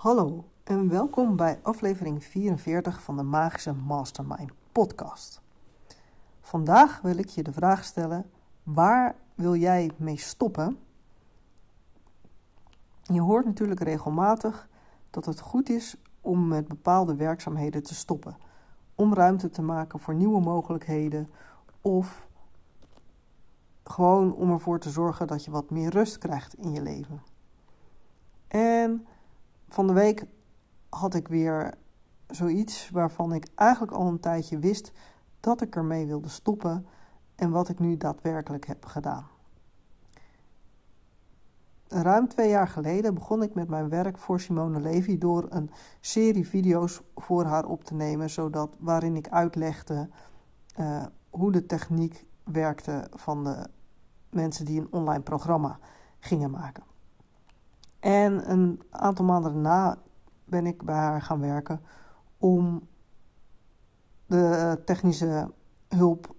Hallo en welkom bij aflevering 44 van de Magische Mastermind podcast. Vandaag wil ik je de vraag stellen: waar wil jij mee stoppen? Je hoort natuurlijk regelmatig dat het goed is om met bepaalde werkzaamheden te stoppen, om ruimte te maken voor nieuwe mogelijkheden of gewoon om ervoor te zorgen dat je wat meer rust krijgt in je leven. En van de week had ik weer zoiets waarvan ik eigenlijk al een tijdje wist dat ik ermee wilde stoppen en wat ik nu daadwerkelijk heb gedaan. Ruim twee jaar geleden begon ik met mijn werk voor Simone Levy door een serie video's voor haar op te nemen, zodat, waarin ik uitlegde uh, hoe de techniek werkte van de mensen die een online programma gingen maken. En een aantal maanden daarna ben ik bij haar gaan werken om de technische hulp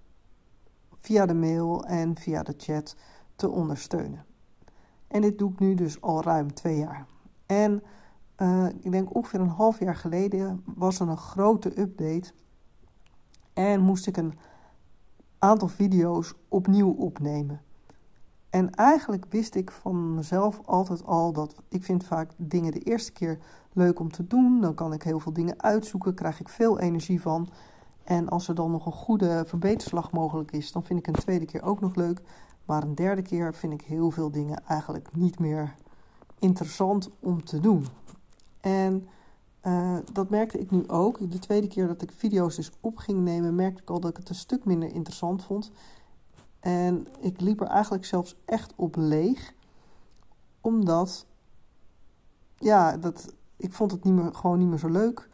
via de mail en via de chat te ondersteunen. En dit doe ik nu dus al ruim twee jaar. En uh, ik denk ongeveer een half jaar geleden was er een grote update. En moest ik een aantal video's opnieuw opnemen. En eigenlijk wist ik van mezelf altijd al dat ik vind vaak dingen de eerste keer leuk om te doen. Dan kan ik heel veel dingen uitzoeken, krijg ik veel energie van. En als er dan nog een goede verbeterslag mogelijk is, dan vind ik een tweede keer ook nog leuk. Maar een derde keer vind ik heel veel dingen eigenlijk niet meer interessant om te doen. En uh, dat merkte ik nu ook. De tweede keer dat ik video's dus op ging nemen, merkte ik al dat ik het een stuk minder interessant vond. En ik liep er eigenlijk zelfs echt op leeg. Omdat, ja, dat, ik vond het niet meer, gewoon niet meer zo leuk.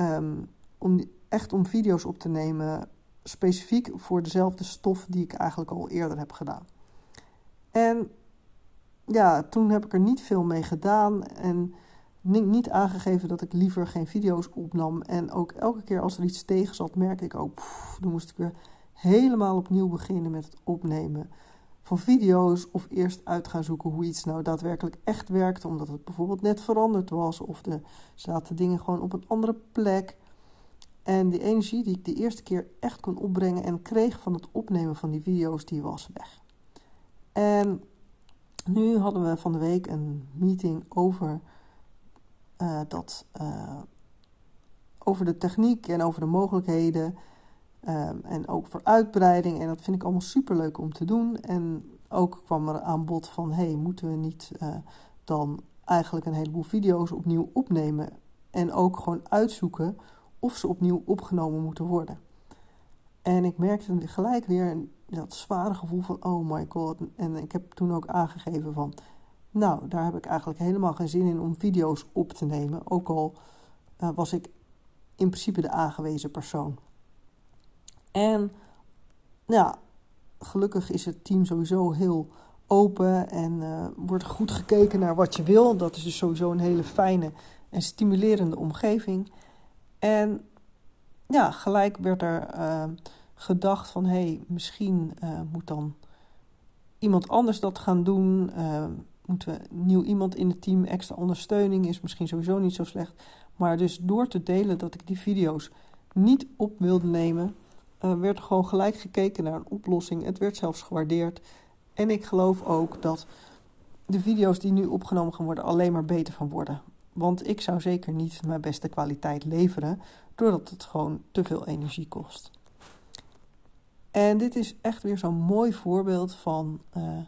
Um, om echt om video's op te nemen, specifiek voor dezelfde stof die ik eigenlijk al eerder heb gedaan. En ja, toen heb ik er niet veel mee gedaan en niet aangegeven dat ik liever geen video's opnam. En ook elke keer als er iets tegen zat, merkte ik ook, pff, dan moest ik weer helemaal opnieuw beginnen met het opnemen van video's of eerst uit gaan zoeken hoe iets nou daadwerkelijk echt werkt, omdat het bijvoorbeeld net veranderd was of de zaten dingen gewoon op een andere plek. En die energie die ik de eerste keer echt kon opbrengen en kreeg van het opnemen van die video's, die was weg. En nu hadden we van de week een meeting over uh, dat, uh, over de techniek en over de mogelijkheden. Um, en ook voor uitbreiding. En dat vind ik allemaal super leuk om te doen. En ook kwam er aan bod van: hey, moeten we niet uh, dan eigenlijk een heleboel video's opnieuw opnemen? En ook gewoon uitzoeken of ze opnieuw opgenomen moeten worden. En ik merkte gelijk weer dat zware gevoel van: oh my god. En ik heb toen ook aangegeven van. Nou, daar heb ik eigenlijk helemaal geen zin in om video's op te nemen. Ook al uh, was ik in principe de aangewezen persoon. En ja, gelukkig is het team sowieso heel open en uh, wordt goed gekeken naar wat je wil. Dat is dus sowieso een hele fijne en stimulerende omgeving. En ja, gelijk werd er uh, gedacht van hé, hey, misschien uh, moet dan iemand anders dat gaan doen. moeten we nieuw iemand in het team, extra ondersteuning is misschien sowieso niet zo slecht. Maar dus door te delen dat ik die video's niet op wilde nemen, werd gewoon gelijk gekeken naar een oplossing. Het werd zelfs gewaardeerd. En ik geloof ook dat de video's die nu opgenomen gaan worden alleen maar beter van worden. Want ik zou zeker niet mijn beste kwaliteit leveren, doordat het gewoon te veel energie kost. En dit is echt weer zo'n mooi voorbeeld van uh,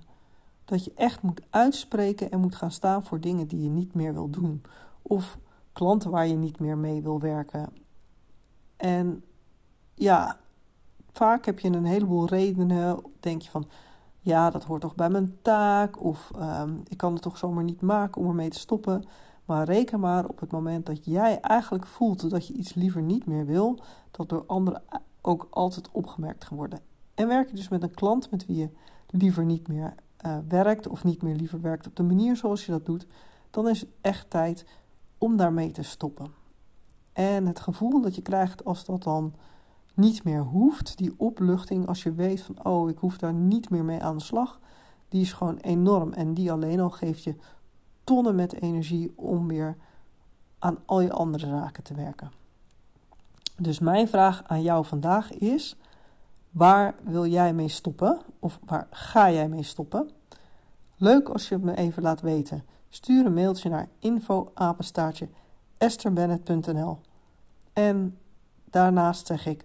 dat je echt moet uitspreken en moet gaan staan voor dingen die je niet meer wil doen. Of klanten waar je niet meer mee wil werken. En ja, vaak heb je een heleboel redenen. Denk je van, ja, dat hoort toch bij mijn taak. Of um, ik kan het toch zomaar niet maken om ermee te stoppen. Maar reken maar op het moment dat jij eigenlijk voelt dat je iets liever niet meer wil, dat door anderen ook altijd opgemerkt gaat worden. En werk je dus met een klant met wie je liever niet meer uh, werkt, of niet meer liever werkt op de manier zoals je dat doet, dan is het echt tijd om daarmee te stoppen. En het gevoel dat je krijgt als dat dan niet meer hoeft. Die opluchting als je weet van oh, ik hoef daar niet meer mee aan de slag. Die is gewoon enorm. En die alleen al geeft je tonnen met energie om weer aan al je andere zaken te werken. Dus mijn vraag aan jou vandaag is: waar wil jij mee stoppen? Of waar ga jij mee stoppen? Leuk als je het me even laat weten. Stuur een mailtje naar info-apenstaartje En daarnaast zeg ik